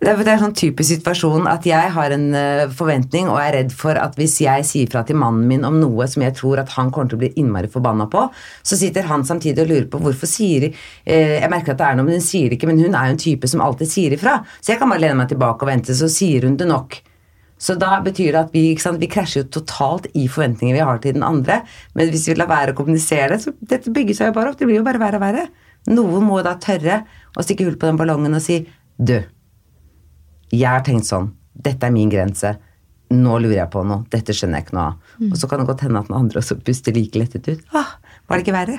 Det er, er sånn typisk situasjon at jeg har en uh, forventning og er redd for at hvis jeg sier fra til mannen min om noe som jeg tror at han kommer til å bli innmari forbanna på, så sitter han samtidig og lurer på hvorfor sier uh, Jeg merker at det er noe, men hun sier ikke, men hun er jo en type som alltid sier ifra. Så jeg kan bare lene meg tilbake og vente, så sier hun det nok. Så da betyr det at vi, sant, vi krasjer jo totalt i forventninger vi har til den andre. Men hvis vi lar være å kommunisere det, så dette bygger seg jo bare opp. Det blir jo bare verre og verre. Noen må da tørre å stikke hull på den ballongen og si du, jeg har tenkt sånn. Dette er min grense. Nå lurer jeg på noe. Dette skjønner jeg ikke noe av. Mm. Og så kan det godt hende at den andre også puster like lettet ut. Ah, var det ikke verre?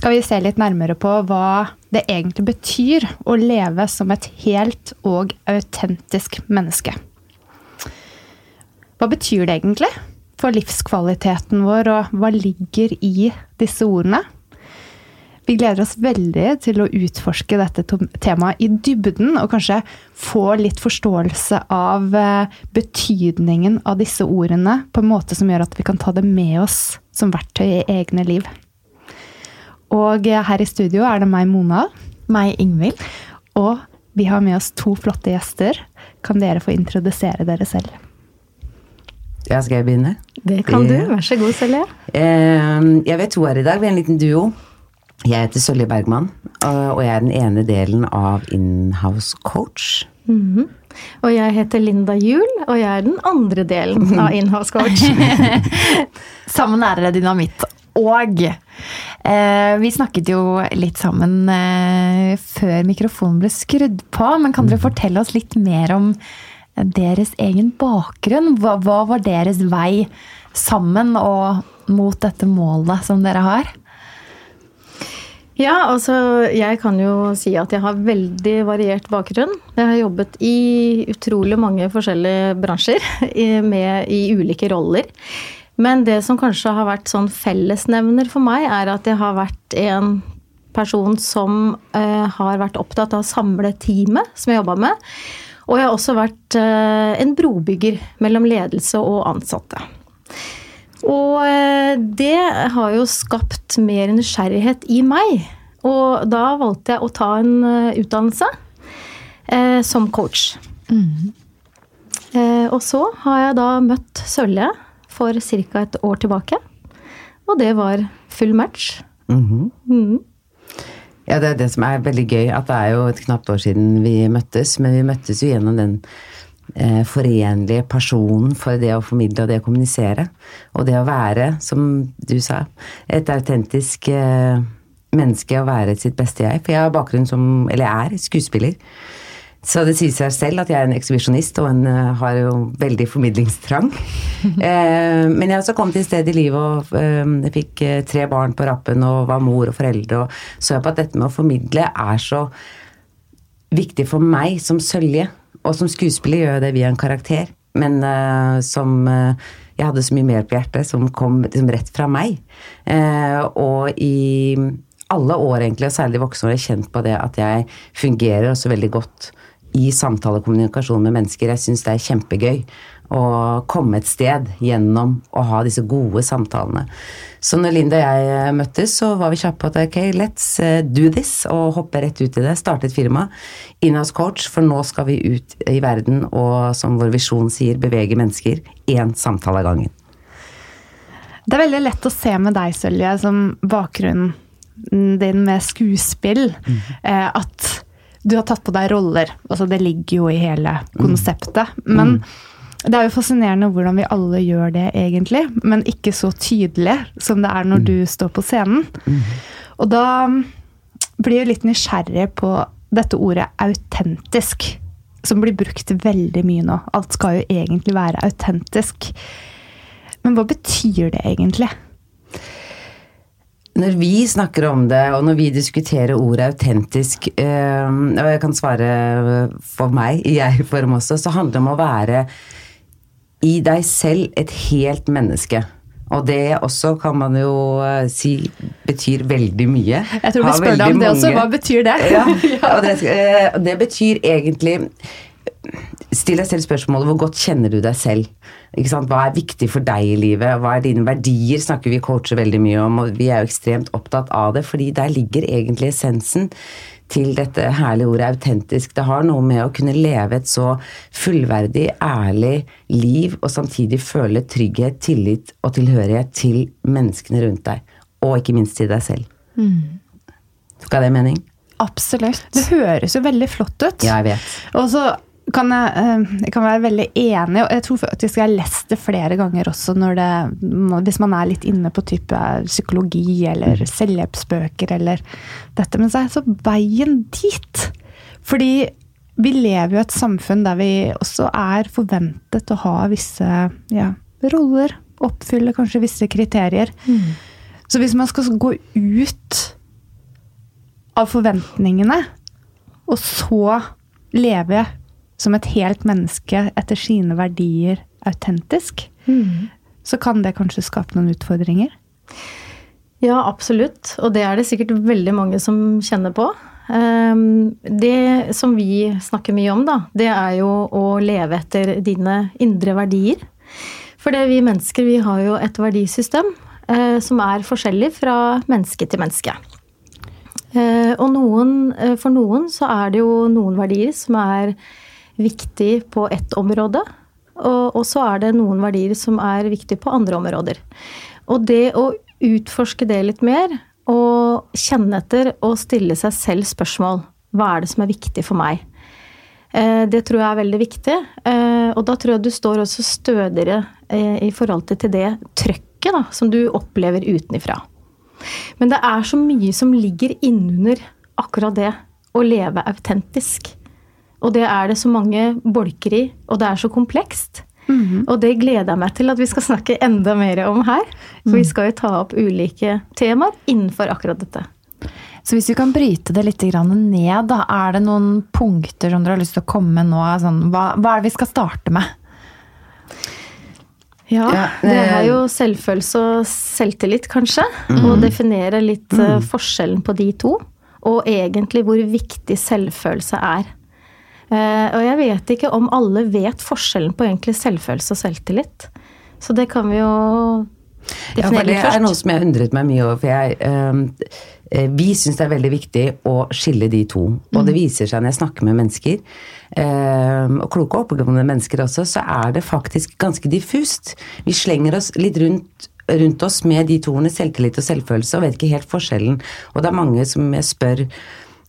skal vi se litt nærmere på hva det egentlig betyr å leve som et helt og autentisk menneske. Hva betyr det egentlig for livskvaliteten vår, og hva ligger i disse ordene? Vi gleder oss veldig til å utforske dette temaet i dybden, og kanskje få litt forståelse av eh, betydningen av disse ordene på en måte som gjør at vi kan ta det med oss som verktøy i egne liv. Og her i studio er det meg, Mona. Meg, Ingvild. Og vi har med oss to flotte gjester. Kan dere få introdusere dere selv? Ja, skal jeg begynne? Det kan du. Vær så god, Sølje. Eh, jeg vet to her i dag. Vi er en liten duo. Jeg heter Sølje Bergman, og jeg er den ene delen av Inhouse Coach. Mm -hmm. Og jeg heter Linda Juel, og jeg er den andre delen av Inhouse Coach. Sammen er dere dynamitt. Og eh, vi snakket jo litt sammen eh, før mikrofonen ble skrudd på. Men kan dere mm. fortelle oss litt mer om deres egen bakgrunn? Hva, hva var deres vei sammen og mot dette målet som dere har? Ja, altså jeg kan jo si at jeg har veldig variert bakgrunn. Jeg har jobbet i utrolig mange forskjellige bransjer med, i ulike roller. Men det som kanskje har vært sånn fellesnevner for meg, er at jeg har vært en person som uh, har vært opptatt av å samle teamet som jeg jobba med. Og jeg har også vært uh, en brobygger mellom ledelse og ansatte. Og uh, det har jo skapt mer nysgjerrighet i meg. Og da valgte jeg å ta en utdannelse som coach. Mm. og så har jeg da møtt Sølje for ca. et år tilbake. Og det var full match. Mm -hmm. mm. Ja, det er det som er veldig gøy, at det er jo et knapt år siden vi møttes. Men vi møttes jo gjennom den eh, forenlige personen for det å formidle og det å kommunisere. Og det å være, som du sa, et autentisk eh, menneske og være sitt beste jeg. For jeg har bakgrunn som, eller er, skuespiller. Så det sier seg selv at jeg er en ekshibisjonist og en, uh, har jo veldig formidlingstrang. uh, men jeg har også kommet til et sted i livet og uh, jeg fikk tre barn på rappen og var mor og foreldre og så jeg på at dette med å formidle er så viktig for meg som Sølje. Og som skuespiller gjør jeg det via en karakter, men som jeg hadde så mye mer på hjertet som kom liksom, rett fra meg. og i alle år, egentlig, og særlig voksne år, har jeg kjent på det at jeg fungerer også veldig godt i samtalekommunikasjon med mennesker. Jeg syns det er kjempegøy å komme et sted gjennom å ha disse gode samtalene. Så når Linda og jeg eh, møttes, så var vi kjappe på at ok, let's eh, do this, og hoppe rett ut i det. Starte et firma. Inhouse Coach, for nå skal vi ut i verden og, som vår visjon sier, bevege mennesker én samtale av gangen. Det er veldig lett å se med deg, Sølje, som bakgrunnen din med skuespill, mm. at du har tatt på deg roller. Altså, det ligger jo i hele konseptet. Men mm. det er jo fascinerende hvordan vi alle gjør det, egentlig. Men ikke så tydelig som det er når mm. du står på scenen. Mm. Og da blir jeg litt nysgjerrig på dette ordet autentisk, som blir brukt veldig mye nå. Alt skal jo egentlig være autentisk. Men hva betyr det egentlig? Når vi snakker om det, og når vi diskuterer ordet autentisk, øh, og jeg kan svare for meg i jeg-form også, så handler det om å være i deg selv et helt menneske. Og det også kan man jo uh, si betyr veldig mye. Jeg tror vi spør deg om det også. Hva betyr det? ja, og det, uh, det betyr egentlig Still deg selv spørsmålet hvor godt kjenner du deg selv? Hva er viktig for deg i livet? Hva er dine verdier? snakker vi coacher veldig mye om, og vi er jo ekstremt opptatt av det, fordi der ligger egentlig essensen til dette herlige ordet autentisk. Det har noe med å kunne leve et så fullverdig, ærlig liv, og samtidig føle trygghet, tillit og tilhørighet til menneskene rundt deg. Og ikke minst til deg selv. Mm. Skal det mening? Absolutt. Det høres jo veldig flott ut. Ja, jeg vet. Og så kan jeg, eh, jeg, kan være veldig enig, og jeg tror faktisk jeg har lest det flere ganger også det, hvis man er litt inne på type psykologi eller mm. selvhjelpsbøker eller dette. Men så er så veien dit. Fordi vi lever jo i et samfunn der vi også er forventet å ha visse ja, roller. Oppfylle kanskje visse kriterier. Mm. Så hvis man skal gå ut av forventningene, og så leve som et helt menneske etter sine verdier autentisk, mm. så kan det kanskje skape noen utfordringer? Ja, absolutt. Og det er det sikkert veldig mange som kjenner på. Ehm, det som vi snakker mye om, da, det er jo å leve etter dine indre verdier. For det vi mennesker, vi har jo et verdisystem eh, som er forskjellig fra menneske til menneske. Eh, og noen, eh, for noen så er det jo noen verdier som er viktig på ett område. Og, og så er det noen verdier som er viktige på andre områder. Og det å utforske det litt mer, og kjenne etter og stille seg selv spørsmål Hva er det som er viktig for meg? Eh, det tror jeg er veldig viktig. Eh, og da tror jeg du står også stødigere eh, i forhold til det trøkket da, som du opplever utenifra. Men det er så mye som ligger innunder akkurat det å leve autentisk. Og det er det så mange bolker i, og det er så komplekst. Mm -hmm. Og det gleder jeg meg til at vi skal snakke enda mer om her. For vi mm. skal jo ta opp ulike temaer innenfor akkurat dette. Så hvis vi kan bryte det litt ned, da, er det noen punkter som dere har lyst til å komme med nå? Sånn, hva, hva, er det vi skal starte med? Ja, det er jo selvfølelse og selvtillit, kanskje. Mm. Å definere litt mm. forskjellen på de to. Og egentlig hvor viktig selvfølelse er. Eh, og jeg vet ikke om alle vet forskjellen på egentlig selvfølelse og selvtillit. Så det kan vi jo definere litt først. Det er noe som jeg undret meg mye over. for jeg, øh, Vi syns det er veldig viktig å skille de to. Og det mm. viser seg når jeg snakker med mennesker, og kloke og oppegående mennesker også, så er det faktisk ganske diffust. Vi slenger oss litt rundt rundt oss med de to ordene selvtillit og selvfølelse, og vet ikke helt forskjellen. Og det er mange som jeg spør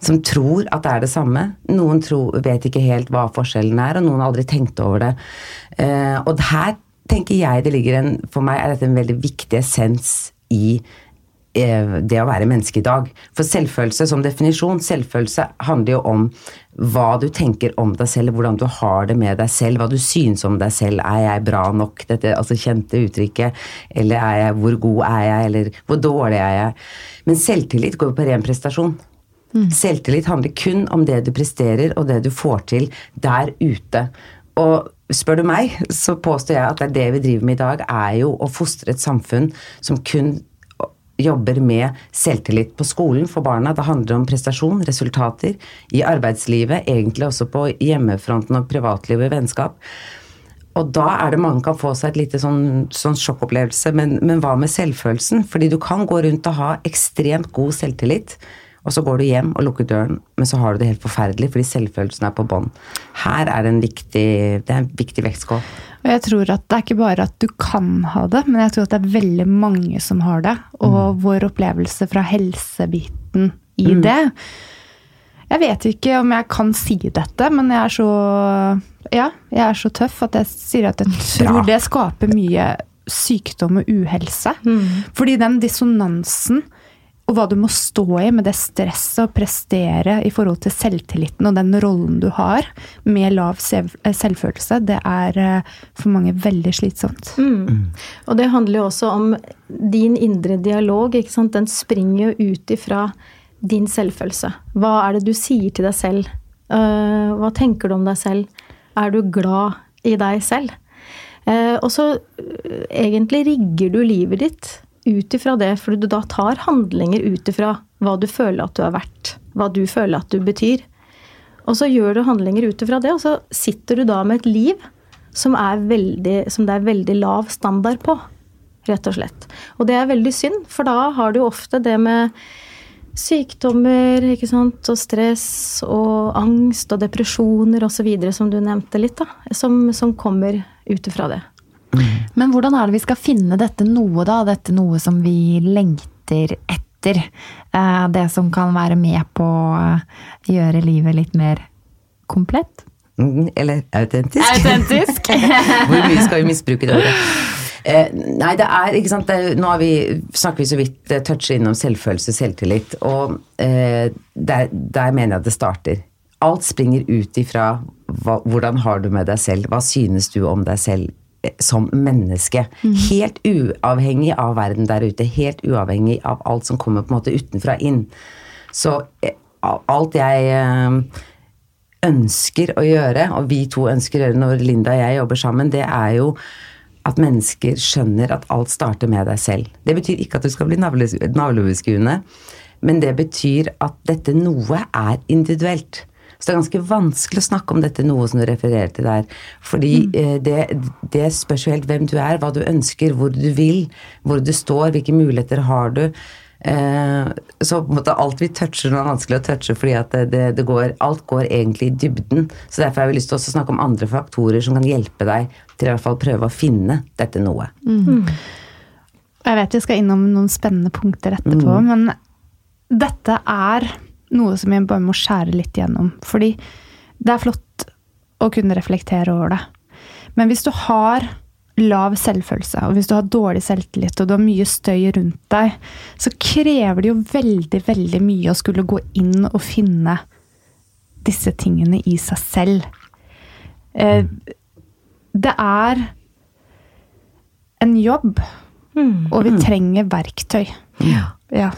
som tror at det er det samme. Noen tror, vet ikke helt hva forskjellen er, og noen har aldri tenkt over det. Uh, og her tenker jeg det ligger en For meg er dette en veldig viktig essens i uh, det å være menneske i dag. For selvfølelse som definisjon, selvfølelse handler jo om hva du tenker om deg selv, hvordan du har det med deg selv, hva du synes om deg selv. Er jeg bra nok? Dette altså kjente uttrykket. Eller er jeg, hvor god er jeg, eller hvor dårlig er jeg? Men selvtillit går jo på ren prestasjon. Mm. Selvtillit handler kun om det du presterer og det du får til der ute. Og spør du meg, så påstår jeg at det, vi driver med i dag, er jo å fostre et samfunn som kun jobber med selvtillit på skolen for barna. Det handler om prestasjon, resultater. I arbeidslivet, egentlig også på hjemmefronten og privatlivet vennskap. Og da er det mange kan få seg et lite sånn, sånn sjokkopplevelse. Men, men hva med selvfølelsen? Fordi du kan gå rundt og ha ekstremt god selvtillit og så går du hjem og lukker døren, men så har du det helt forferdelig fordi selvfølelsen er på bånn. Her er det en viktig, det er en viktig vektskål. Og jeg tror at det er ikke bare at du kan ha det, men jeg tror at det er veldig mange som har det. Og mm. vår opplevelse fra helsebiten i mm. det Jeg vet ikke om jeg kan si dette, men jeg er så Ja, jeg er så tøff at jeg sier at jeg tror det skaper mye sykdom og uhelse. Mm. Fordi den dissonansen og hva du må stå i med det stresset og prestere i forhold til selvtilliten og den rollen du har med lav eh, selvfølelse, det er eh, for mange veldig slitsomt. Mm. Og det handler jo også om din indre dialog. ikke sant? Den springer jo ut ifra din selvfølelse. Hva er det du sier til deg selv? Eh, hva tenker du om deg selv? Er du glad i deg selv? Eh, og så egentlig rigger du livet ditt ut ifra det, for du da tar handlinger ut ifra hva du føler at du er verdt. Hva du føler at du betyr. Og så gjør du handlinger ut ifra det, og så sitter du da med et liv som, veldig, som det er veldig lav standard på. Rett og slett. Og det er veldig synd, for da har du ofte det med sykdommer ikke sant? og stress og angst og depresjoner osv. som du nevnte litt, da. Som, som kommer ut ifra det. Men hvordan er det vi skal finne dette noe, da? Dette noe som vi lengter etter? Eh, Det som kan være med på å gjøre livet litt mer komplett? Mm, Eller autentisk. Autentisk! Hvor mye skal vi misbruke det ordet? Eh, nei, det er ikke sant, det, Nå har vi, snakker vi så vidt eh, toucher innom selvfølelse, selvtillit. Og eh, der, der mener jeg at det starter. Alt springer ut ifra hva, hvordan har du med deg selv. Hva synes du om deg selv eh, som menneske? Helt uavhengig av verden der ute. Helt uavhengig av alt som kommer på en måte utenfra inn. Så eh, alt jeg eh, ønsker å gjøre, og vi to ønsker å gjøre når Linda og jeg jobber sammen, det er jo at mennesker skjønner at alt starter med deg selv. Det betyr ikke at du skal bli navlebeskuende, men det betyr at dette noe er individuelt. Så det er ganske vanskelig å snakke om dette noe som du refererer til der. Fordi mm. det, det spørs jo helt hvem du er, hva du ønsker, hvor du vil, hvor du står, hvilke muligheter har du. Eh, så på en måte alt vi toucher nå er vanskelig å touche, fordi at det, det, det går, alt går egentlig i dybden. Så derfor har vi lyst til å snakke om andre faktorer som kan hjelpe deg til i hvert fall prøve å finne dette noe. Jeg vet vi skal innom noen spennende punkter etterpå, men dette er noe som jeg bare må skjære litt gjennom. Fordi det er flott å kunne reflektere over det. Men hvis du har lav selvfølelse, og hvis du har dårlig selvtillit, og du har mye støy rundt deg, så krever det jo veldig, veldig mye å skulle gå inn og finne disse tingene i seg selv. Eh, det er en jobb, og vi trenger verktøy. Ja.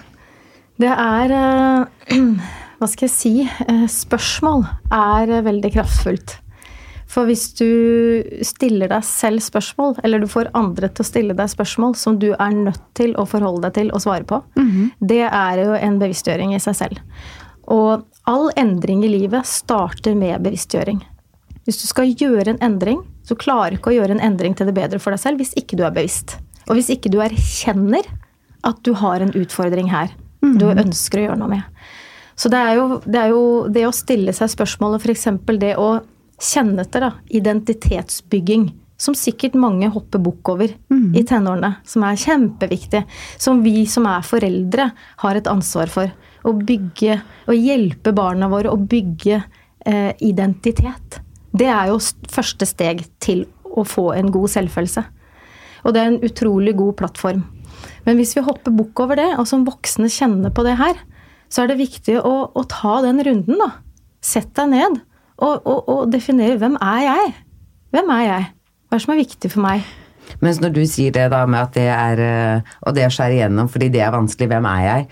Det er eh, Hva skal jeg si? eh, Spørsmål er eh, veldig kraftfullt. For hvis du stiller deg selv spørsmål, eller du får andre til å stille deg spørsmål som du er nødt til å forholde deg til og svare på, det er jo en bevisstgjøring i seg selv. Og all endring i livet starter med bevisstgjøring. Hvis du skal gjøre en endring, så klarer du ikke å gjøre en endring til det bedre for deg selv hvis ikke du er bevisst. Og hvis ikke du erkjenner at du har en utfordring her du ønsker å gjøre noe med. Så det er jo det, er jo det å stille seg spørsmålet, f.eks. det å kjenne etter da, identitetsbygging. Som sikkert mange hopper bukk over i tenårene. Som er kjempeviktig. Som vi som er foreldre har et ansvar for. Å bygge og hjelpe barna våre å bygge eh, identitet. Det er jo første steg til å få en god selvfølelse. Og det er en utrolig god plattform. Men hvis vi hopper bukk over det, og som voksne kjenner på det her, så er det viktig å, å ta den runden, da. Sett deg ned og, og, og definere hvem er jeg? Hvem er jeg? Hva er det som er viktig for meg? Mens når du sier det da med at det er eh, Og det å skjære igjennom fordi det er vanskelig, hvem er jeg?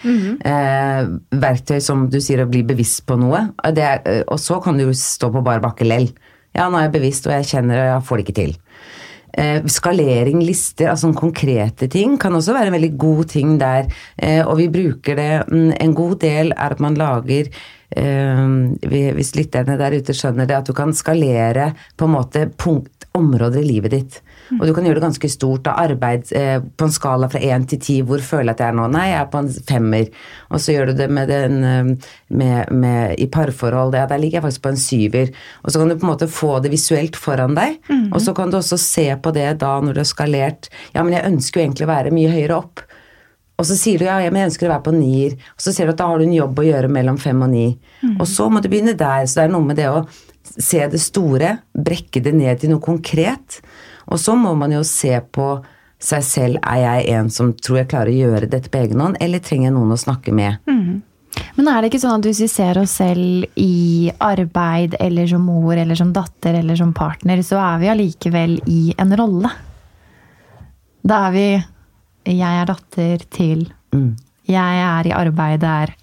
eh, verktøy som du sier å bli bevisst på noe. og Det er, eh, og så kan du jo stå på bar bakke lell. Ja, nå er jeg bevisst, og jeg kjenner og jeg får det ikke til. Eh, skalering, lister, altså konkrete ting, kan også være en veldig god ting der. Eh, og vi bruker det mm, En god del er at man lager eh, Hvis lytterne der ute skjønner det, at du kan skalere på en måte punkt, områder i livet ditt. Og du kan gjøre det ganske stort. av arbeid eh, på en skala fra én til ti. Hvor føler jeg at jeg er nå? Nei, jeg er på en femmer. Og så gjør du det med den, eh, med, med, i parforhold. Ja, der ligger jeg faktisk på en syver. Og så kan du på en måte få det visuelt foran deg. Og så kan du også se på det da når du har skalert. Ja, men jeg ønsker jo egentlig å være mye høyere opp. Og så sier du ja, jeg ønsker å være på nier. Og så ser du at da har du en jobb å gjøre mellom fem og ni. Og så må du begynne der. Så det er noe med det å se det store, brekke det ned til noe konkret. Og så må man jo se på seg selv. Er jeg en som tror jeg klarer å gjøre dette på egen hånd, eller trenger jeg noen å snakke med? Men er det ikke sånn at hvis vi ser oss selv i arbeid eller som mor eller som datter eller som partner, så er vi allikevel i en rolle? Da er vi Jeg er datter til Jeg er i arbeid der.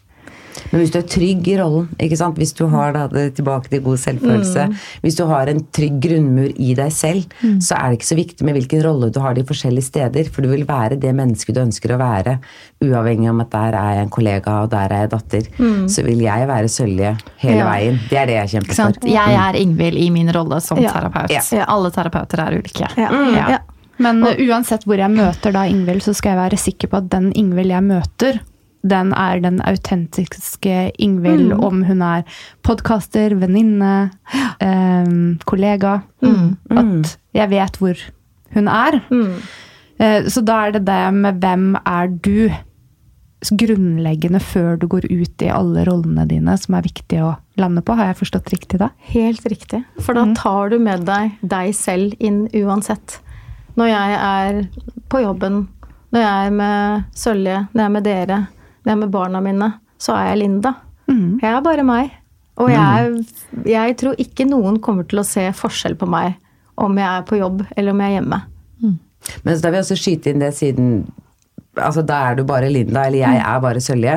Men hvis du er trygg i rollen, ikke sant? hvis du har da, det tilbake til god selvfølelse, hvis du har en trygg grunnmur i deg selv, så er det ikke så viktig med hvilken rolle du har de forskjellige steder, for du vil være det mennesket du ønsker å være, uavhengig om at der er jeg en kollega og der er jeg datter. Så vil jeg være Sølje hele Ja. veien. Det er det jeg kjemper for. Jeg er Ingvild i min rolle som Ja. terapeut. Ja. Alle terapeuter er ulike. Ja. Ja. Men uh, uansett hvor jeg møter da Ingvild, så skal jeg være sikker på at den Ingvild jeg møter, den er den autentiske Ingvild, om hun er podkaster, venninne, em, kollega. At jeg vet hvor hun er. Eh, Så da er det det med hvem er du? Grunnleggende før du går ut i alle rollene dine, som er viktig å lande på. Har jeg forstått riktig da? Helt riktig. For da tar du med deg deg selv inn uansett. Når jeg er på jobben, når jeg er med Sølje, når jeg er med dere, er med barna mine, så er jeg Linda. Jeg er bare meg. Og jeg, jeg tror ikke noen kommer til å se forskjell på meg om jeg er på jobb eller om jeg er hjemme. Men så da vil jeg også skyte inn det siden altså Da er du bare Linda, eller jeg er bare Sølje.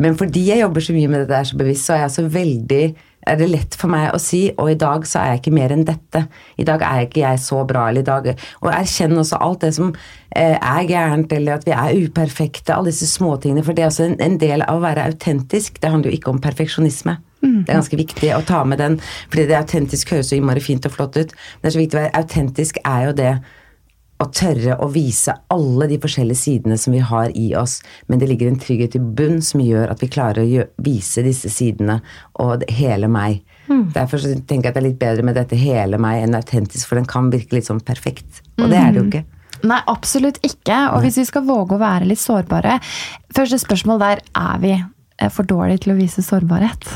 Men fordi jeg jobber så mye med det der så bevisst, så er jeg så veldig er det lett for meg å si, og i dag så er jeg ikke mer enn dette. I dag er ikke jeg så bra, eller i dag Og erkjenn også alt det som eh, er gærent, eller at vi er uperfekte, alle disse småtingene. For det er også en, del av å være autentisk. Det handler jo ikke om perfeksjonisme. Det er ganske viktig å ta med den, fordi det autentisk høres så innmari fint og flott ut. Men det er så viktig å være autentisk er jo det å tørre å vise alle de forskjellige sidene som vi har i oss, men det ligger en trygghet i bunn som gjør at vi klarer å vise disse sidene og hele meg. Derfor så tenker jeg at det er litt bedre med dette hele meg enn autentisk, for den kan virke litt sånn perfekt. Og det er det jo ikke. Nei, absolutt ikke. Og hvis vi skal våge å være litt sårbare Første spørsmål der er vi eh, for dårlige til å vise sårbarhet.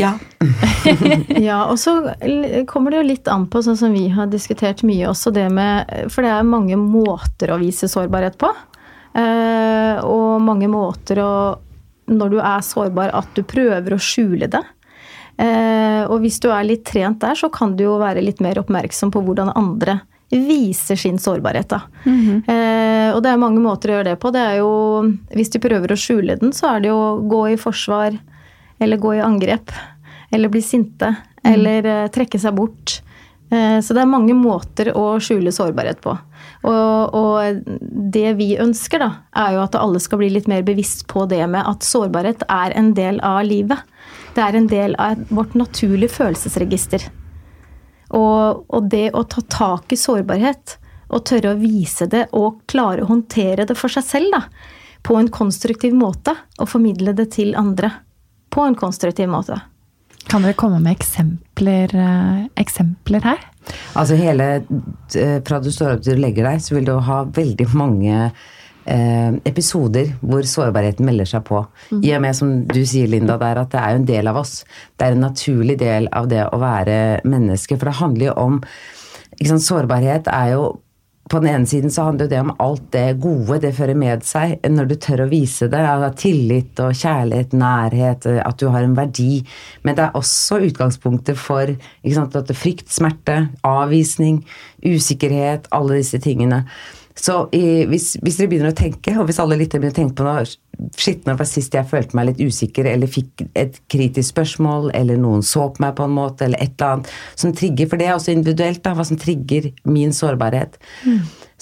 Ja. Ja, og så kommer det jo litt an på, sånn som vi har diskutert mye også, det med For det er mange måter å vise sårbarhet på. Eh, og mange måter å Når du er sårbar, at du prøver å skjule det. Eh, og hvis du er litt trent der, så kan du jo være litt mer oppmerksom på hvordan andre viser sin sårbarhet. Da. eh, og det er mange måter å gjøre det på. Det er jo, hvis du prøver å skjule den, så er det jo gå i forsvar, eller gå i angrep. Eller bli sinte. Eller eh, trekke seg bort. Eh, så det er mange måter å skjule sårbarhet på. Og, og det vi ønsker, da, er jo at alle skal bli litt mer bevisst på det med at sårbarhet er en del av livet. Det er en del av vårt naturlige følelsesregister. Og, og det å ta tak i sårbarhet, og tørre å vise det og klare å håndtere det for seg selv, da, på en konstruktiv måte, og formidle det til andre på en konstruktiv måte. Kan dere komme med eksempler, eh, eksempler her? Altså hele eh, Fra du står opp til du legger deg, så vil du ha veldig mange eh, episoder hvor sårbarheten melder seg på. I og med, som du sier, Linda, der, at det er jo en del av oss. Det er en naturlig del av det å være menneske. For det handler jo om ikke sant, Sårbarhet er jo på den ene siden så handler det om alt det gode det fører med seg når du tør å vise det. av Tillit og kjærlighet, nærhet, at du har en verdi. Men det er også utgangspunktet for sant, frykt, smerte, avvisning, usikkerhet, alle disse tingene. Så i, hvis, hvis dere begynner å tenke, og hvis alle lyttere begynner å tenke på noe Shit, når var sist jeg følte meg litt usikker, eller fikk et kritisk spørsmål, eller noen så på meg på en måte, eller et eller annet som trigger For det er også individuelt, da, hva som trigger min sårbarhet.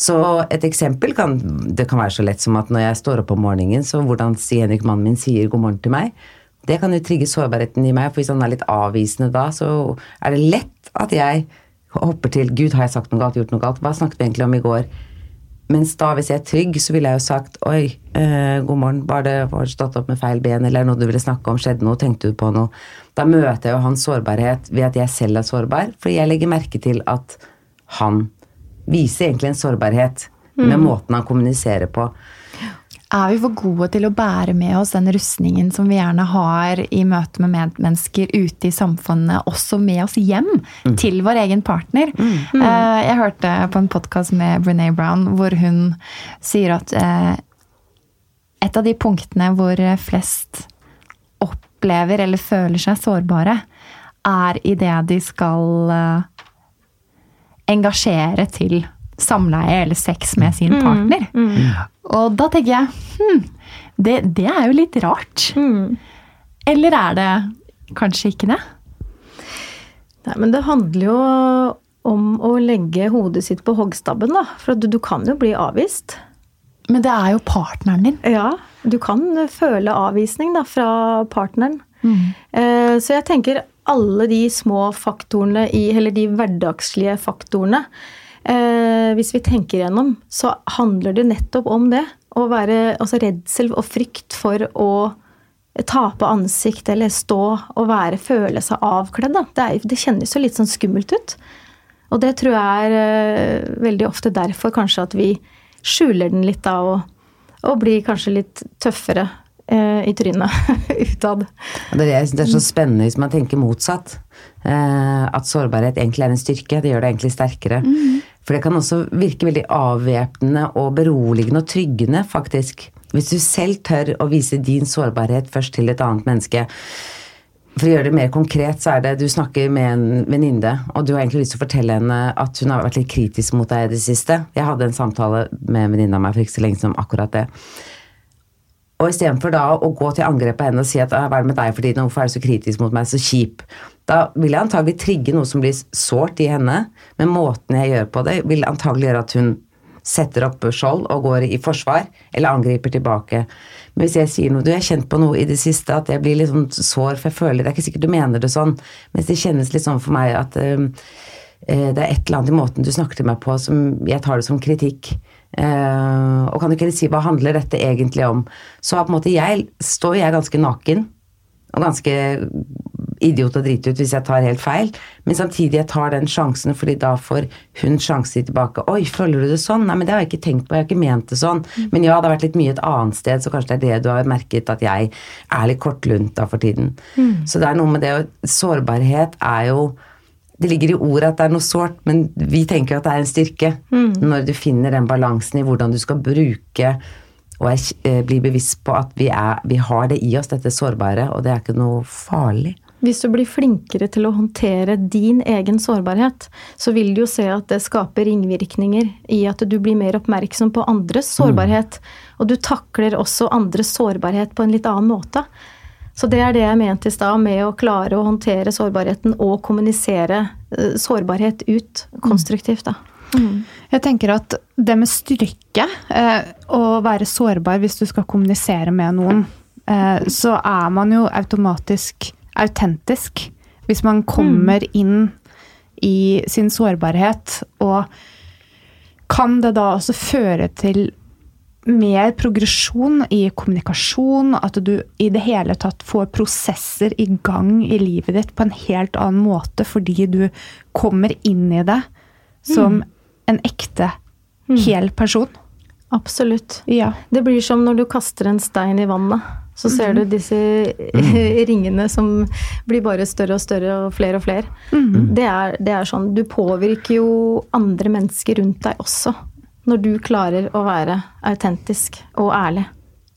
Så et eksempel kan det kan være så lett som at når jeg står opp om morgenen, så hvordan Henrik, mannen min, sier god morgen til meg. Det kan jo trigge sårbarheten i meg, for hvis han er litt avvisende da, så er det lett at jeg hopper til Gud, har jeg sagt noe galt, gjort noe galt? Hva snakket vi egentlig om i går? Mens da, hvis jeg er trygg, så ville jeg jo sagt Oi, eh, god morgen, var det var stått opp med feil ben, eller er noe du ville snakke om, skjedde noe, tenkte du på noe? Da møter jeg jo hans sårbarhet ved at jeg selv er sårbar, fordi jeg legger merke til at han viser egentlig en sårbarhet med måten han kommuniserer på. Er vi for gode til å bære med oss den rustningen som vi gjerne har i møte med medmennesker ute i samfunnet, også med oss hjem til vår egen partner? Eh, Jeg hørte på en podkast med Brené Brown hvor hun sier at eh, et av de punktene hvor flest opplever eller føler seg sårbare, er idet de skal eh, engasjere til samleie eller sex med sin partner. Og da tenker jeg hm, det, det er jo litt rart. Eller er det kanskje ikke det? Nei, men det handler jo om å legge hodet sitt på hoggstabben, da. For du, du kan jo bli avvist. Men det er jo partneren din. Ja, du kan føle avvisning da, fra partneren. Eh, Så jeg tenker alle de små faktorene i, eller de hverdagslige faktorene eh, Hvis vi tenker gjennom, så handler det nettopp om det. Å være altså redsel og frykt for å tape ansikt eller stå og være, føle seg avkledd. Det, er, det kjennes jo litt sånn skummelt ut. Og det tror jeg er eh, veldig ofte derfor kanskje at vi skjuler den litt da, og, og blir kanskje litt tøffere eh, i trynet utad. Det er det jeg synes er så spennende hvis man tenker motsatt. Eh, at sårbarhet egentlig er en styrke. Det gjør det egentlig sterkere. For det kan også virke veldig avvæpnende og beroligende og tryggende, faktisk. Hvis du selv tør å vise din sårbarhet først til et annet menneske. For å gjøre det mer konkret, så er det du snakker med en venninne, og du har egentlig lyst til å fortelle henne at hun har vært litt kritisk mot deg i det siste. Jeg hadde en samtale med en venninne av meg for ikke så lenge siden om akkurat det. Og istedenfor da å gå til angrep på henne og si at «Ah, hva er det med deg for tiden, hvorfor er du så kritisk mot meg, så kjip, da vil jeg antagelig trigge noe som blir sårt i henne, men måten jeg gjør på det, vil antagelig gjøre at hun setter opp skjold og går i forsvar, eller angriper tilbake. Men hvis jeg sier noe, du jeg har kjent på noe i det siste, at jeg blir litt sånn sår, for jeg føler, det er ikke sikkert du mener det sånn, men det kjennes litt sånn for meg at eh, det er et eller annet i måten du snakker til meg på som jeg tar det som kritikk. Eh, og kan du ikke si hva handler dette egentlig om? Så på en måte jeg står jeg ganske naken og ganske idiot og drit ut hvis jeg tar helt feil, men samtidig jeg tar den sjansen, fordi da får hun sjanse tilbake. Oi, føler du det sånn? Nei, men det har jeg ikke tenkt på, jeg har ikke ment det sånn. Men ja, det har vært litt mye et annet sted, så kanskje det er det du har merket at jeg er litt kortlunta for tiden. Så det er noe med det, og sårbarhet er jo det ligger i ordet at det er noe sårt, men vi tenker at det er en styrke. Når du finner den balansen i hvordan du skal bruke og er, eh, bli bevisst på at vi, er, vi har det i oss, dette sårbare, og det er ikke noe farlig. Hvis du blir flinkere til å håndtere din egen sårbarhet, så vil du jo se at det skaper ringvirkninger i at du blir mer oppmerksom på andres sårbarhet. Og du takler også andres sårbarhet på en litt annen måte. Så det er det jeg mente i stad, med å klare å håndtere sårbarheten og kommunisere eh, sårbarhet ut konstruktivt, da. Jeg tenker at det med styrke, eh, å være sårbar hvis du skal kommunisere med noen, eh, så er man jo automatisk autentisk. Hvis man kommer inn i sin sårbarhet, og kan det da også føre til mer progresjon i kommunikasjon, at du i det hele tatt får prosesser i gang i livet ditt på en helt annen måte fordi du kommer inn i det som en ekte, hel person. Absolutt. Ja. Det blir som når du kaster en stein i vannet. Så ser du disse ringene som blir bare større og større og flere og flere. Det, er, det er sånn Du påvirker jo andre mennesker rundt deg også. Når du klarer å være autentisk og ærlig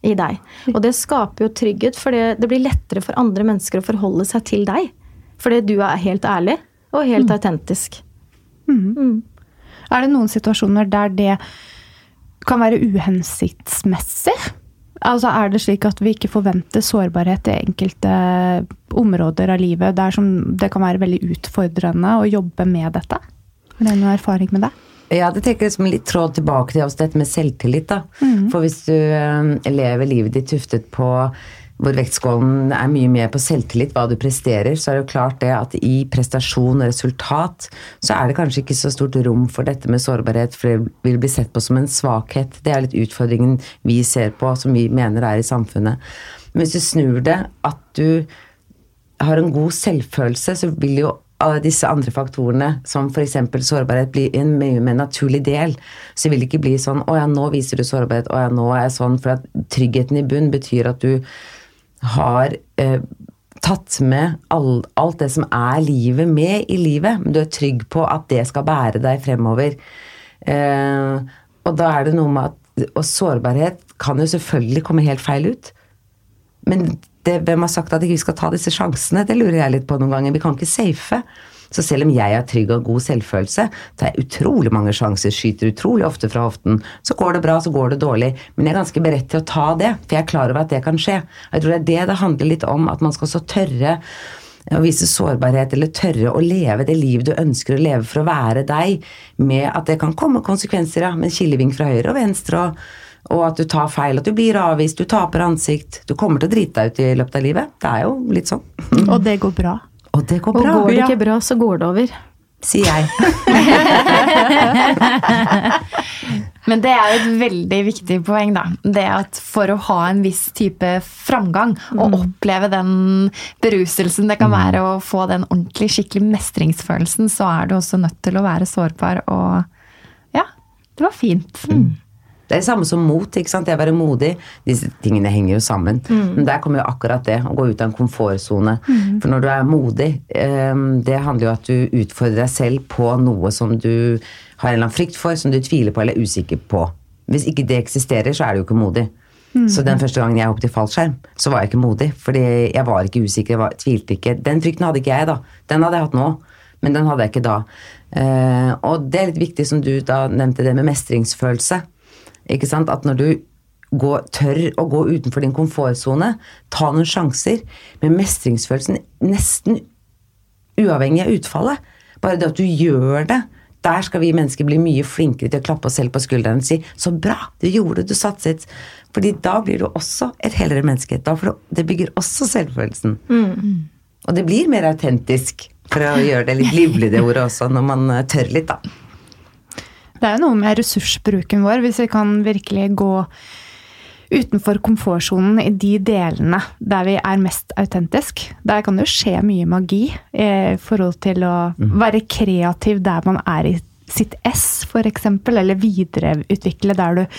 i deg. Og det skaper jo trygghet, for det, det blir lettere for andre mennesker å forholde seg til deg. Fordi du er helt ærlig og helt autentisk. Er det noen situasjoner der det kan være uhensiktsmessig? Altså Er det slik at vi ikke forventer sårbarhet i enkelte områder av livet der som det kan være veldig utfordrende å jobbe med dette? Har du noen erfaring med det? Ja, det trekker liksom litt tråd tilbake til også dette med selvtillit. da. For hvis du eh, lever livet ditt tuftet på hvor vektskålen er mye mer på selvtillit, hva du presterer, så er det jo klart det at i prestasjon og resultat så er det kanskje ikke så stort rom for dette med sårbarhet, for det vil bli sett på som en svakhet. Det er litt utfordringen vi ser på, som vi mener er i samfunnet. Men hvis du snur det, at du har en god selvfølelse, så vil jo av disse andre faktorene, som f.eks. sårbarhet, blir en mye mer naturlig del. Så det vil ikke bli sånn 'Å ja, nå viser du sårbarhet. Å ja, nå er jeg sånn.' For at tryggheten i bunn betyr at du har eh, tatt med all, alt det som er livet, med i livet. Men du er trygg på at det skal bære deg fremover. Eh, og da er det noe med at Og sårbarhet kan jo selvfølgelig komme helt feil ut. Men det, hvem har sagt at ikke vi skal ta disse sjansene? Det lurer jeg litt på noen ganger. Vi kan ikke safe. Så selv om jeg har trygg og god selvfølelse, tar jeg utrolig mange sjanser, skyter utrolig ofte fra hoften. Så går det bra, så går det dårlig. Men jeg er ganske beredt til å ta det, for jeg er klar over at det kan skje. Jeg tror det er det det handler litt om, at man skal så tørre å vise sårbarhet, eller tørre å leve det livet du ønsker å leve for å være deg, med at det kan komme konsekvenser, ja, med en kilevink fra høyre og venstre, og, og at du tar feil, at du blir avvist, du taper ansikt. Du kommer til å drite deg ut i løpet av livet. Det er jo litt sånn. Og det går bra. Og det går Og går det ikke bra, så går det over. sier jeg. Men det er jo et veldig viktig poeng, da. Det at for å ha en viss type framgang, og oppleve den beruselsen det kan være å få den ordentlig, skikkelig mestringsfølelsen, så er du også nødt til å være sårbar og Ja, det var fint. Det er det samme som mot. ikke sant? Det å være modig. Disse tingene henger jo sammen. Men der kommer jo akkurat det, å gå ut av en komfortsone. For når du er modig, eh, det handler jo om at du utfordrer deg selv på noe som du har en eller annen frykt for, som du tviler på eller er usikker på. Hvis ikke det eksisterer, så er du jo ikke modig. Så den første gangen jeg hoppet i fallskjerm, så var jeg ikke modig. Fordi jeg var ikke usikker, jeg var, tvilte ikke. Den frykten hadde ikke jeg da. Den hadde jeg hatt nå. Men den hadde jeg ikke da. Eh, og det er litt viktig, som du da nevnte, det med mestringsfølelse. Ikke sant? At når du går, tør å gå utenfor din komfortsone, ta noen sjanser, med mestringsfølelsen nesten uavhengig av utfallet. Bare det at du gjør det. Der skal vi mennesker bli mye flinkere til å klappe oss selv på skulderen og si 'så bra, du gjorde det, du satset'. Fordi da blir du også et helere menneske. Da for det bygger også selvfølelsen. Og det blir mer autentisk, for å gjøre det litt livlig det ordet også, når man eh, tør litt, da. Det er jo noe med ressursbruken vår, hvis vi kan virkelig gå utenfor komfortsonen i de delene der vi er mest autentisk. Der kan det jo skje mye magi eh, i forhold til å være kreativ der man er i sitt ess, f.eks., eller videreutvikle der du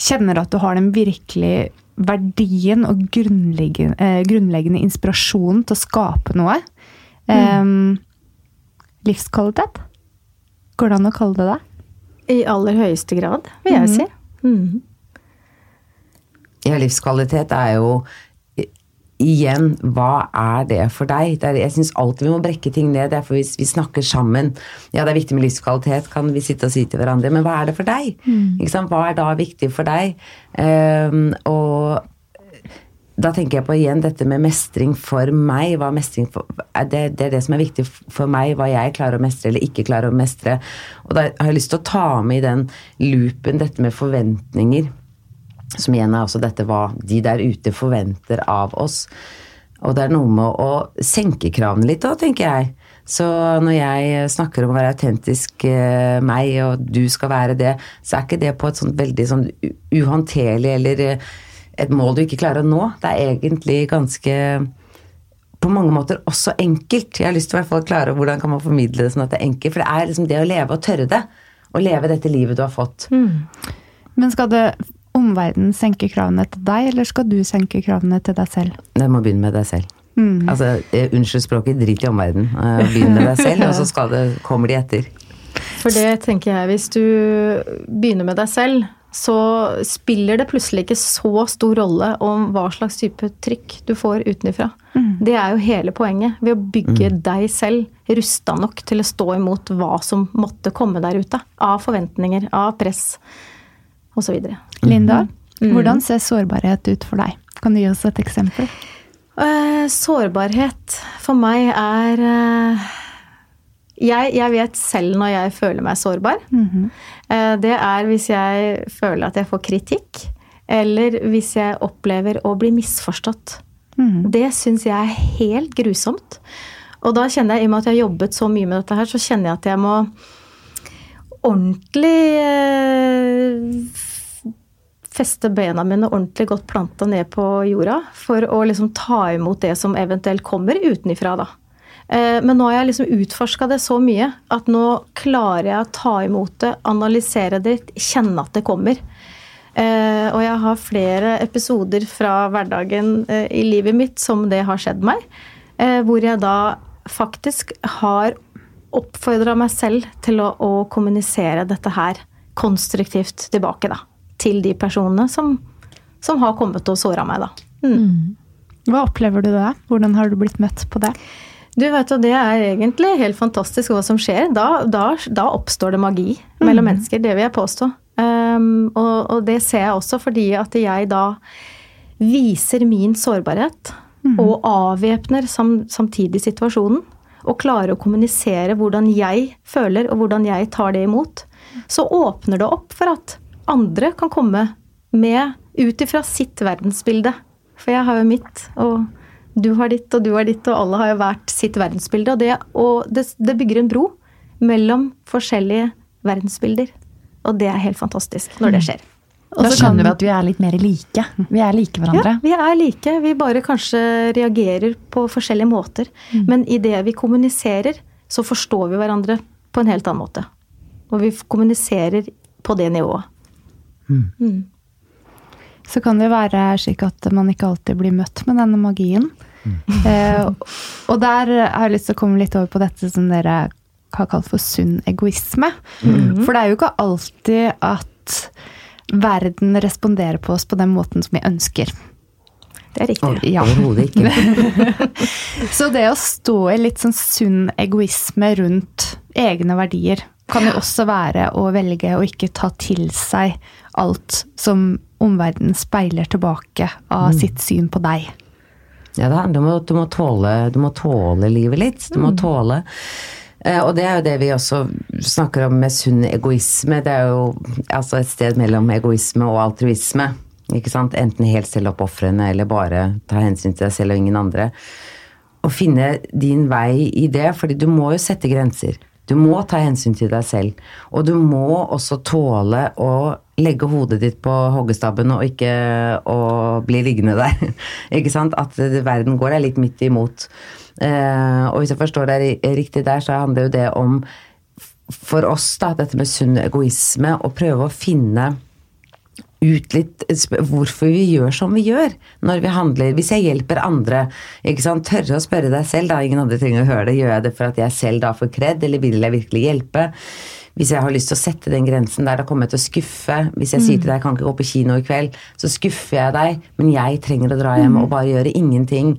kjenner at du har den virkelig verdien og grunnleggende, eh, grunnleggende inspirasjonen til å skape noe. Em, livskvalitet? Går det an å kalle det det? I aller høyeste grad, vil jeg si. Mm. Ja, livskvalitet er jo Igjen, hva er det for deg? Det er, jeg syns alltid vi må brekke ting ned. Derfor hvis vi snakker sammen Ja, det er viktig med livskvalitet, kan vi sitte og si til hverandre, men hva er det for deg? Sant? Hva er da viktig for deg? Um, og da tenker jeg på igjen dette med mestring for meg. Mestring for, det, det er det som er viktig for meg, hva jeg klarer å mestre eller ikke klarer å mestre. Og da har jeg lyst til å ta med i den loopen dette med forventninger. Som igjen er også dette hva de der ute forventer av oss. Og det er noe med å senke kravene litt da, tenker jeg. Så når jeg snakker om å være autentisk eh, meg, og du skal være det, så er ikke det på et sånt veldig sånn uhåndterlig eller eh, et mål du ikke klarer å nå. Det er egentlig ganske på mange måter også enkelt. Jeg har lyst til å hvert fall klare hvordan kan man formidle det sånn at det er enkelt. For det er liksom det å leve og tørre det. Å leve dette livet du har fått. Men skal det omverdenen senke kravene til deg, eller skal du senke kravene til deg selv? Det må begynne med deg selv. Mm. Altså, eh, Unnskyld språket, drit i omverdenen. Eh, Begynn med deg selv, og så skal det, kommer de etter. For det tenker jeg, hvis du begynner med deg selv, så spiller det plutselig ikke så stor rolle om hva slags type trykk du får utenfra. Det er jo hele poenget. Ved å bygge deg selv rusta nok til å stå imot hva som måtte komme der ute. Av forventninger, av press osv. Linda, hvordan ser sårbarhet ut for deg? Kan du gi oss et eksempel? Eh, sårbarhet for meg er eh, jeg, jeg vet selv når jeg føler meg sårbar. Eh, det er hvis jeg føler at jeg får kritikk, eller hvis jeg opplever å bli misforstått. Det syns jeg er helt grusomt. Og da kjenner jeg, i og med at jeg har jobbet så mye med dette her, så kjenner jeg at jeg må ordentlig eh, feste bena mine ordentlig godt planta ned på jorda for å liksom ta imot det som eventuelt kommer utenifra, da. Eh, men nå har jeg liksom utforska det så mye at nå klarer jeg å ta imot det, analysere det, kjenne at det kommer. Eh, og jeg har flere episoder fra hverdagen eh, i livet mitt som det har skjedd meg. Hvor jeg da faktisk har oppfordra meg selv til å, å, kommunisere dette her konstruktivt tilbake, da. Til de personene som, som har kommet og såra meg, da. Mm. mm. Hva opplever du da? Hvordan har du blitt møtt på det? Du vet jo, Det er egentlig helt fantastisk hva som skjer. Da, da, da oppstår det magi mellom mm. mennesker. Det vil jeg påstå. Um, og, og, det ser jeg også fordi at jeg da viser min sårbarhet. Mm. Og avvæpner sam, samtidig situasjonen. Og klarer å kommunisere hvordan jeg føler, og hvordan jeg tar det imot. Så åpner det opp for at andre kan komme med ut ifra sitt verdensbilde. For jeg har jo mitt. og du har ditt, og du har ditt, og alle har jo hvert sitt verdensbilde. Og det, og det, det bygger en bro mellom forskjellige verdensbilder. Og det er helt fantastisk når det mm. skjer. Og da skjønner vi at vi er litt mer like. Vi er like hverandre. Ja, vi er like. Vi bare kanskje reagerer på forskjellige måter. Mm. Men i det vi kommuniserer, så forstår vi hverandre på en helt annen måte. Og vi kommuniserer på det nivået. Mm. Mm så kan det være slik at man ikke alltid blir møtt med denne magien. Mm. Eh, og der har jeg lyst til å komme litt over på dette som dere har kalt for sunn egoisme. Mm. For det er jo ikke alltid at verden responderer på oss på den måten som vi ønsker. Det er riktig. Ja. Overhodet ikke. så det å stå i litt sånn sunn egoisme rundt egne verdier kan jo også være å velge å ikke ta til seg alt som omverdenen speiler tilbake av mm. sitt syn på deg. Ja, det handler om at du må tåle, du må tåle livet litt. Du må mm. tåle eh, og det er jo det vi også snakker om med sunn egoisme. Det er jo altså et sted mellom egoisme og altruisme. Ikke sant? Enten helt selvoppofrende eller bare ta hensyn til deg selv og ingen andre. Å finne din vei i det, fordi du må jo sette grenser. Du må ta hensyn til deg selv. Og du må også tåle å legge hodet ditt på hoggestabben og ikke å bli liggende der. ikke sant? At verden går deg litt midt imot. Eh, og hvis jeg forstår deg riktig der, så handler jo det om for oss, da, dette med sunn egoisme, å prøve å finne ut litt hvorfor vi gjør som vi gjør når vi handler. Hvis jeg hjelper andre, ikke sant? tørre å spørre deg selv, da ingen andre trenger å høre det. Gjør jeg det for at jeg selv da får kred, eller vil jeg virkelig hjelpe? Hvis jeg har lyst til å sette den grensen der, da kommer jeg til å skuffe. Hvis jeg mm. sier til deg jeg kan ikke gå på kino i kveld, så skuffer jeg deg, men jeg trenger å dra hjem mm. og bare gjøre ingenting.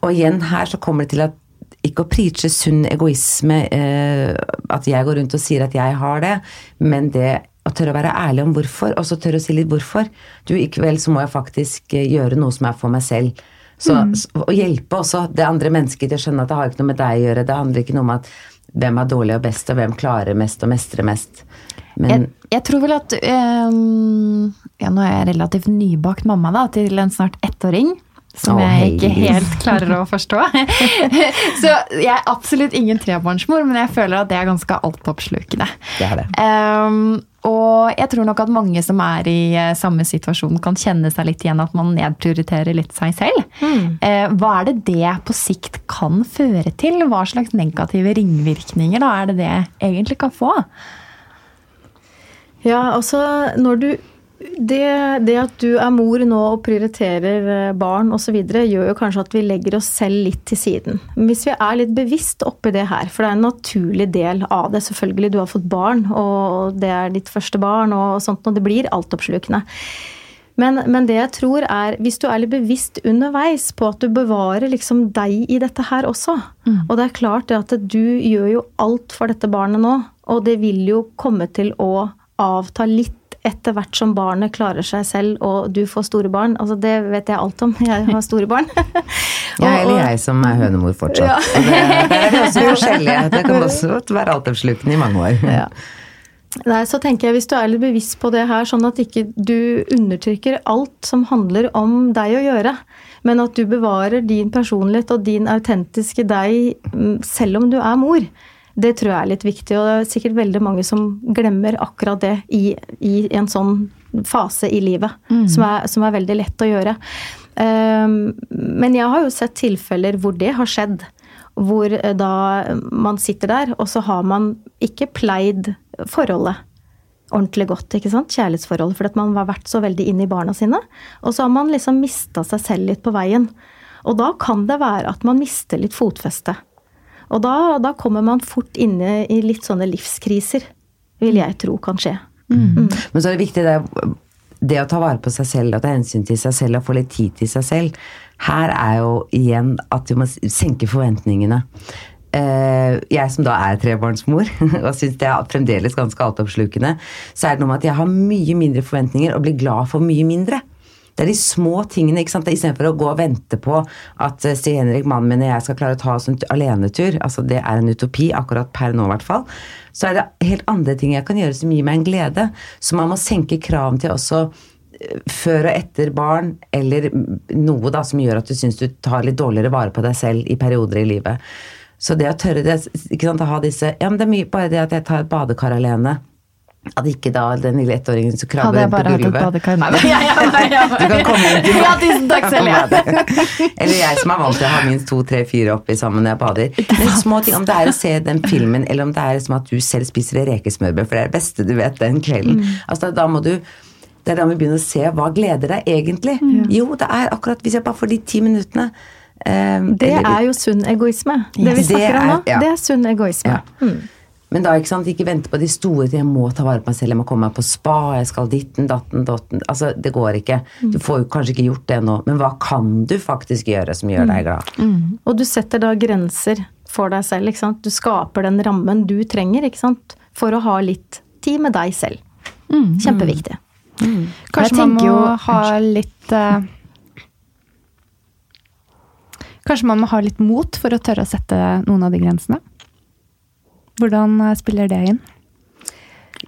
Og igjen her så kommer det til at ikke å preache sunn egoisme, eh, at jeg går rundt og sier at jeg har det, men det og tørre å være ærlig om hvorfor, og så tørre å si litt hvorfor. Du, i kveld så må jeg faktisk eh, gjøre noe som er for meg selv. Så, mm. Å hjelpe også det andre mennesket til å skjønne at det har ikke noe med deg å gjøre. Det handler ikke noe om at hvem er dårlig og best, og hvem klarer mest og mestrer mest. Men, jeg, jeg, tror vel at um, ja, Nå er jeg relativt nybakt mamma da, til en snart ettåring som oh, jeg ikke helt klarer å forstå. så jeg er absolutt ingen trebarnsmor, men jeg føler at det er ganske altoppslukende. Det er det. Um, og jeg tror nok at mange som er i eh, samme situasjon, kan kjenne seg litt igjen at man nedprioriterer litt seg selv. Mm. Uh, hva er det det på sikt kan føre til? Hva slags negative ringvirkninger da er det det egentlig kan få? Ja, altså når du det, det, at du er mor nå og prioriterer eh, barn osv., gjør jo kanskje at vi legger oss selv litt til siden. Men hvis vi er litt bevisst oppi det her, for det er en naturlig del av det. Selvfølgelig, du har fått barn, og det er ditt første barn, og sånt, og det blir altoppslukende. Men, men det jeg tror er, hvis du er litt bevisst underveis på at du bevarer liksom deg i dette her også mm. Og det er klart det at du gjør jo alt for dette barnet nå, og det vil jo komme til å avta litt etter hvert som barnet klarer seg selv og du får store barn. Altså det vet jeg alt om. Jeg har store barn. ja, eller jeg som er hønemor fortsatt. Ja. Det, det er også forskjellige. Det kan også være altoppslukende i mange år. Ja. Nei, så tenker jeg Hvis du er litt bevisst på det her, sånn at ikke du undertrykker alt som handler om deg å gjøre, men at du bevarer din personlighet og din autentiske deg mm, selv om du er mor, det tror jeg er litt viktig, og det er sikkert veldig mange som glemmer akkurat det i, i en sånn fase i livet, mm. som, er, som, er, veldig lett å gjøre. Um, men jeg har jo sett tilfeller hvor det har skjedd. hvor eh, da man sitter der, og så har man ikke pleid forholdet ordentlig godt. ikke sant? Kjærlighetsforholdet. For at man har vært så veldig inne i barna sine. Og så har man liksom mista seg selv litt på veien. Og da kan det være at man mister litt fotfeste. Og da, da kommer man fort inne i litt sånne livskriser, vil jeg tro kan skje. Men så er det viktig det, det å ta vare på seg selv og ta hensyn til seg selv og få litt tid til seg selv. Her er jo igjen at du må senke forventningene. Eh, jeg som da er trebarnsmor og syns det er fremdeles ganske altoppslukende, så er det noe med at jeg har mye mindre forventninger og blir glad for mye mindre. Det er de små tingene. ikke sant? Istedenfor å gå og vente på at eh, Stig Henrik, mannen min og jeg skal klare å ta oss en alenetur. altså Det er en utopi, akkurat per nå i hvert fall. Så er det helt andre ting jeg kan gjøre som gir meg en glede. Så man må senke kravene til også eh, før og etter barn, eller noe da som gjør at du syns du tar litt dårligere vare på deg selv i perioder i livet. Så det å tørre det, ikke sant, å ha disse Ja, men det er mye bare det at jeg tar et badekar alene. At ikke da den lille ettåringen som krabber på gulvet Hadde jeg bare hatt et badekar Nei, ja, ja. Du kan komme inn til Ja, tusen takk selv, ja. Eller jeg som er vant til å ha minst to, tre, fire oppi sammen når jeg bader. Men små ting, Om det er å se den filmen, eller om det er som at du selv spiser et rekesmørbrød, for det er det beste du vet den kvelden. Mm. Altså, da må du det er da vi begynner å se hva gleder deg egentlig. Jo, det er akkurat hvis jeg bare får de ti minuttene. Um, Det eller- er jo sunn egoisme. Det vi snakker om nå, ja. det er sunn egoisme. Ja. Men da ikke sant, ikke vente på de store til Jeg må ta vare på meg selv, jeg må komme meg på spa, jeg skal ditten, datten, dotten. Altså, det går ikke. Du får jo kanskje ikke gjort det nå, men hva kan du faktisk gjøre som gjør deg glad? Og du setter da grenser for deg selv. ikke sant? Du skaper den rammen du trenger ikke sant? for å ha litt tid med deg selv. Kjempeviktig. Kanskje man må jo- ha litt uh, Kanskje man må ha litt mot for å tørre å sette noen av de grensene? Hvordan eh, spiller det inn?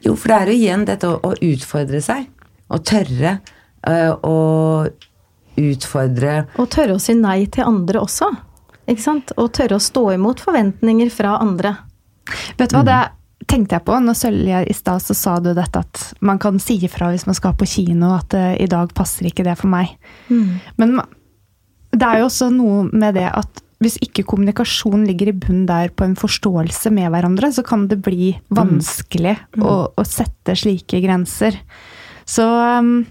Jo, for det er jo igjen dette å, å utfordre seg. Å tørre øh, å utfordre Og tørre å si nei til andre også. Ikke sant? Og tørre å stå imot forventninger fra andre. Vet du hva, det tenkte jeg på når Sølje i stad så sa du dette at man kan si ifra hvis man skal på kino at eh, i dag passer ikke det for meg. Men det er jo også noe med det at hvis ikke kommunikasjon ligger i bunnen der på en forståelse med hverandre, så kan det bli vanskelig Å, å sette slike grenser. Så um,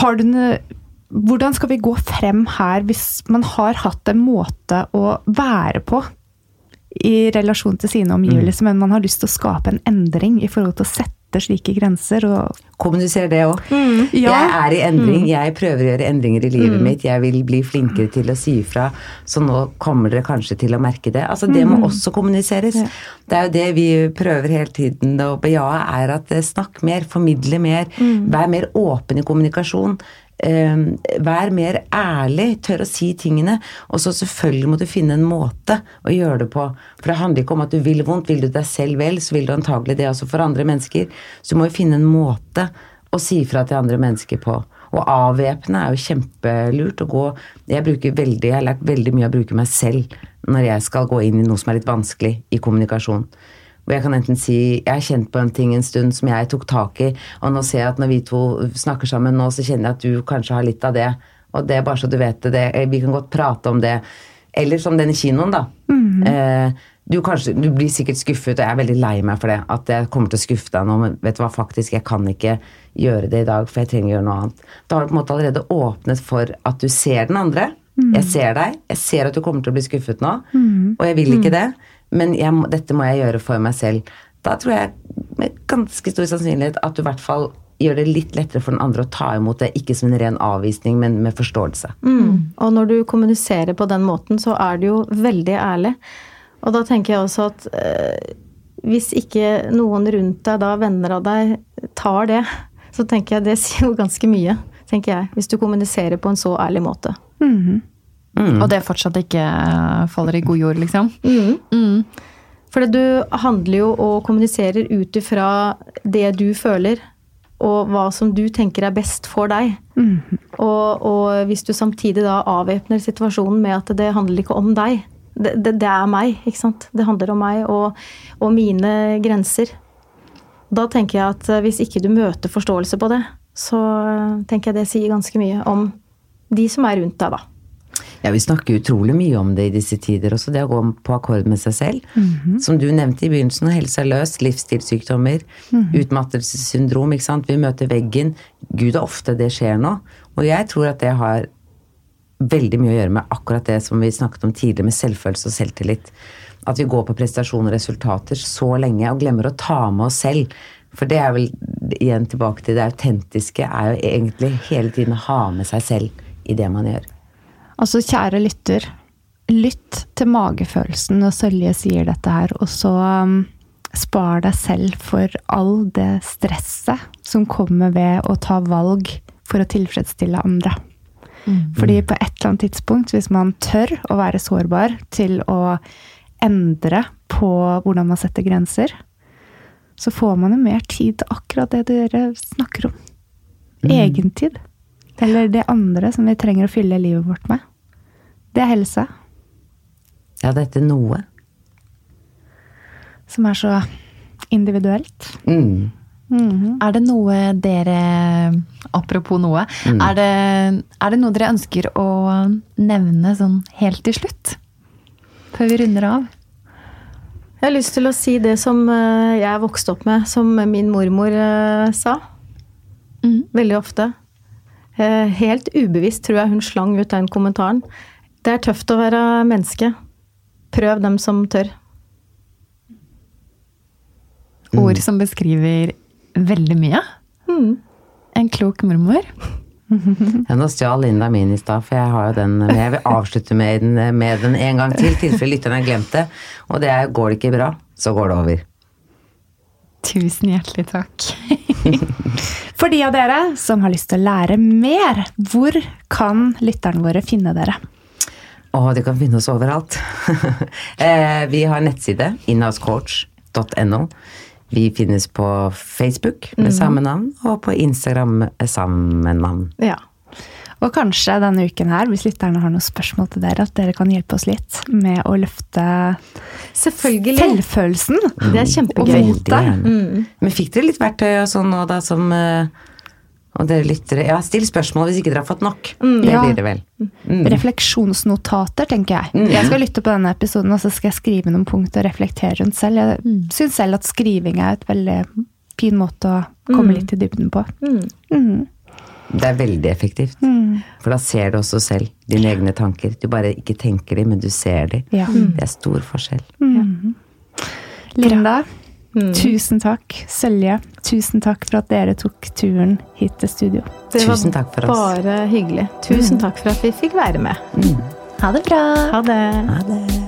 har du noe Hvordan skal vi gå frem her hvis man har hatt en måte å være på i relasjon til sine omgivelser, men man har lyst til å skape en endring i forhold til å sette slike grenser og Kommunisere det òg. Ja. Jeg er i endring, jeg prøver å gjøre endringer i livet mitt. Jeg vil bli flinkere til å si ifra, så nå kommer dere kanskje til å merke det. Altså Det må også kommuniseres. Det er jo det vi prøver hele tiden å bejae, er at eh, snakk mer, formidle mer. Vær mer åpen i kommunikasjon. Eh, vær mer ærlig, tør å si tingene. Og så selvfølgelig må du finne en måte å gjøre det på. For det handler ikke om at du vil vondt. Vil du deg selv vel, så vil du antagelig det også for andre mennesker. Så du må jo finne en måte å si fra til andre mennesker på. Og avvæpne er jo kjempelurt å gå Jeg bruker veldig, jeg har lært veldig mye å bruke meg selv når jeg skal gå inn i noe som er litt vanskelig i kommunikasjon. Hvor jeg kan enten si jeg har kjent på en ting en stund som jeg tok tak i, og nå ser jeg at når vi to snakker sammen nå, så kjenner jeg at du kanskje har litt av det. Og det er bare så du vet det. eh, vi kan godt prate om det. Eller som denne kinoen, da. Eh, du, kanskje, du blir sikkert skuffet, og jeg er veldig lei meg for det. At jeg kommer til å skuffe deg nå, men vet du hva, faktisk, jeg kan ikke gjøre det i dag, for jeg trenger å gjøre noe annet. Da har du på en måte allerede åpnet for at du ser den andre. Jeg ser deg, jeg ser at du kommer til å bli skuffet nå, og jeg vil ikke det, men jeg, dette må jeg gjøre for meg selv. Da tror jeg med ganske stor sannsynlighet at du i hvert fall gjør det litt lettere for den andre å ta imot det, ikke som en ren avvisning, men med forståelse. Mm. Og når du kommuniserer på den måten, så er du jo veldig ærlig. Og da tenker jeg også at eh, hvis ikke noen rundt deg, da venner av deg, tar det, så tenker jeg det sier jo ganske mye, tenker jeg. Hvis du kommuniserer på en så ærlig måte. Og det fortsatt ikke eh, faller i god jord, liksom. For du handler jo og kommuniserer ut ifra det du føler, og hva som du tenker er best for deg. Og, og hvis du samtidig da avvæpner situasjonen med at det handler ikke om deg. Det, det, det er meg, ikke sant. Det handler om meg og, og mine grenser. Da tenker jeg at hvis ikke du møter forståelse på det, så tenker jeg det sier ganske mye om de som er rundt deg, da. Ja, vi snakker utrolig mye om det i disse tider også, det å gå på akkord med seg selv. Som du nevnte i begynnelsen, helse er løs, livsstilssykdommer, utmattelsessyndrom, ikke sant. Vi møter veggen. Gud, er ofte det skjer nå. Og jeg tror at det har veldig mye å gjøre med akkurat det som vi snakket om tidligere, med selvfølelse og selvtillit. At vi går på prestasjon og resultater så lenge og glemmer å ta med oss selv. For det er vel igjen tilbake til det autentiske, er jo egentlig hele tiden å ha med seg selv i det man gjør. Altså, kjære lytter, lytt til magefølelsen når Sølje sier dette her, og så um, spar deg selv for all det stresset som kommer ved å ta valg for å tilfredsstille andre. Fordi på et eller annet tidspunkt, hvis man tør å være sårbar til å endre på hvordan man setter grenser, så får man jo mer tid til akkurat det dere snakker om. Egentid. Eller det andre som vi trenger å fylle livet vårt med. Det er helse. Ja, dette noe. Som er så individuelt. Mm. Er det noe dere Apropos noe. Er, det, er det noe dere ønsker å nevne sånn helt til slutt? Før vi runder av? Jeg har lyst til å si det som jeg jeg vokste opp med, som min mormor eh, sa. Veldig ofte. Eh, Helt ubevisst tror jeg hun slang ut den kommentaren. Det er tøft å være menneske. Prøv dem som tør. Ord som beskriver veldig mye. En klok mormor. Ja, nå stjal Linda min i stad, for jeg har jo den Men jeg vil avslutte med den, med den en gang til, i tilfelle lytterne har glemt det. Og det er går det ikke bra, så går det over. Tusen hjertelig takk. For de av dere som har lyst til å lære mer, hvor kan lytterne våre finne dere? Å, de kan finne oss overalt. Eh, vi har nettside innhousecoach.no. Vi finnes på Facebook med samme navn, og på Instagram med samme navn. Ja. Og kanskje denne uken her, hvis lytterne har noen spørsmål til dere, at dere kan hjelpe oss litt med å løfte Selvfølgelig. selvfølelsen. Det er kjempegøy. Og motet. Mm. Men fikk dere litt verktøy og sånn nå, da, som eh, Og dere lyttere Ja, still spørsmål hvis ikke dere har fått nok. Det blir det vel. Refleksjonsnotater, tenker jeg. Jeg skal lytte på denne episoden, og så skal jeg skrive noen punkt og reflektere rundt selv. Jeg syns selv at skriving er et veldig fin måte å komme litt i dybden på. Det er veldig effektivt. For da ser du også selv dine egne tanker. Du bare ikke tenker dem, men du ser dem. Ja. Det er stor forskjell. Linda, tusen takk. Sølje, tusen takk for at dere tok turen hit til studio. Det var Tusen takk for oss. bare hyggelig. Tusen takk for at vi fikk være med. Ha det bra! Ha det. Ha det.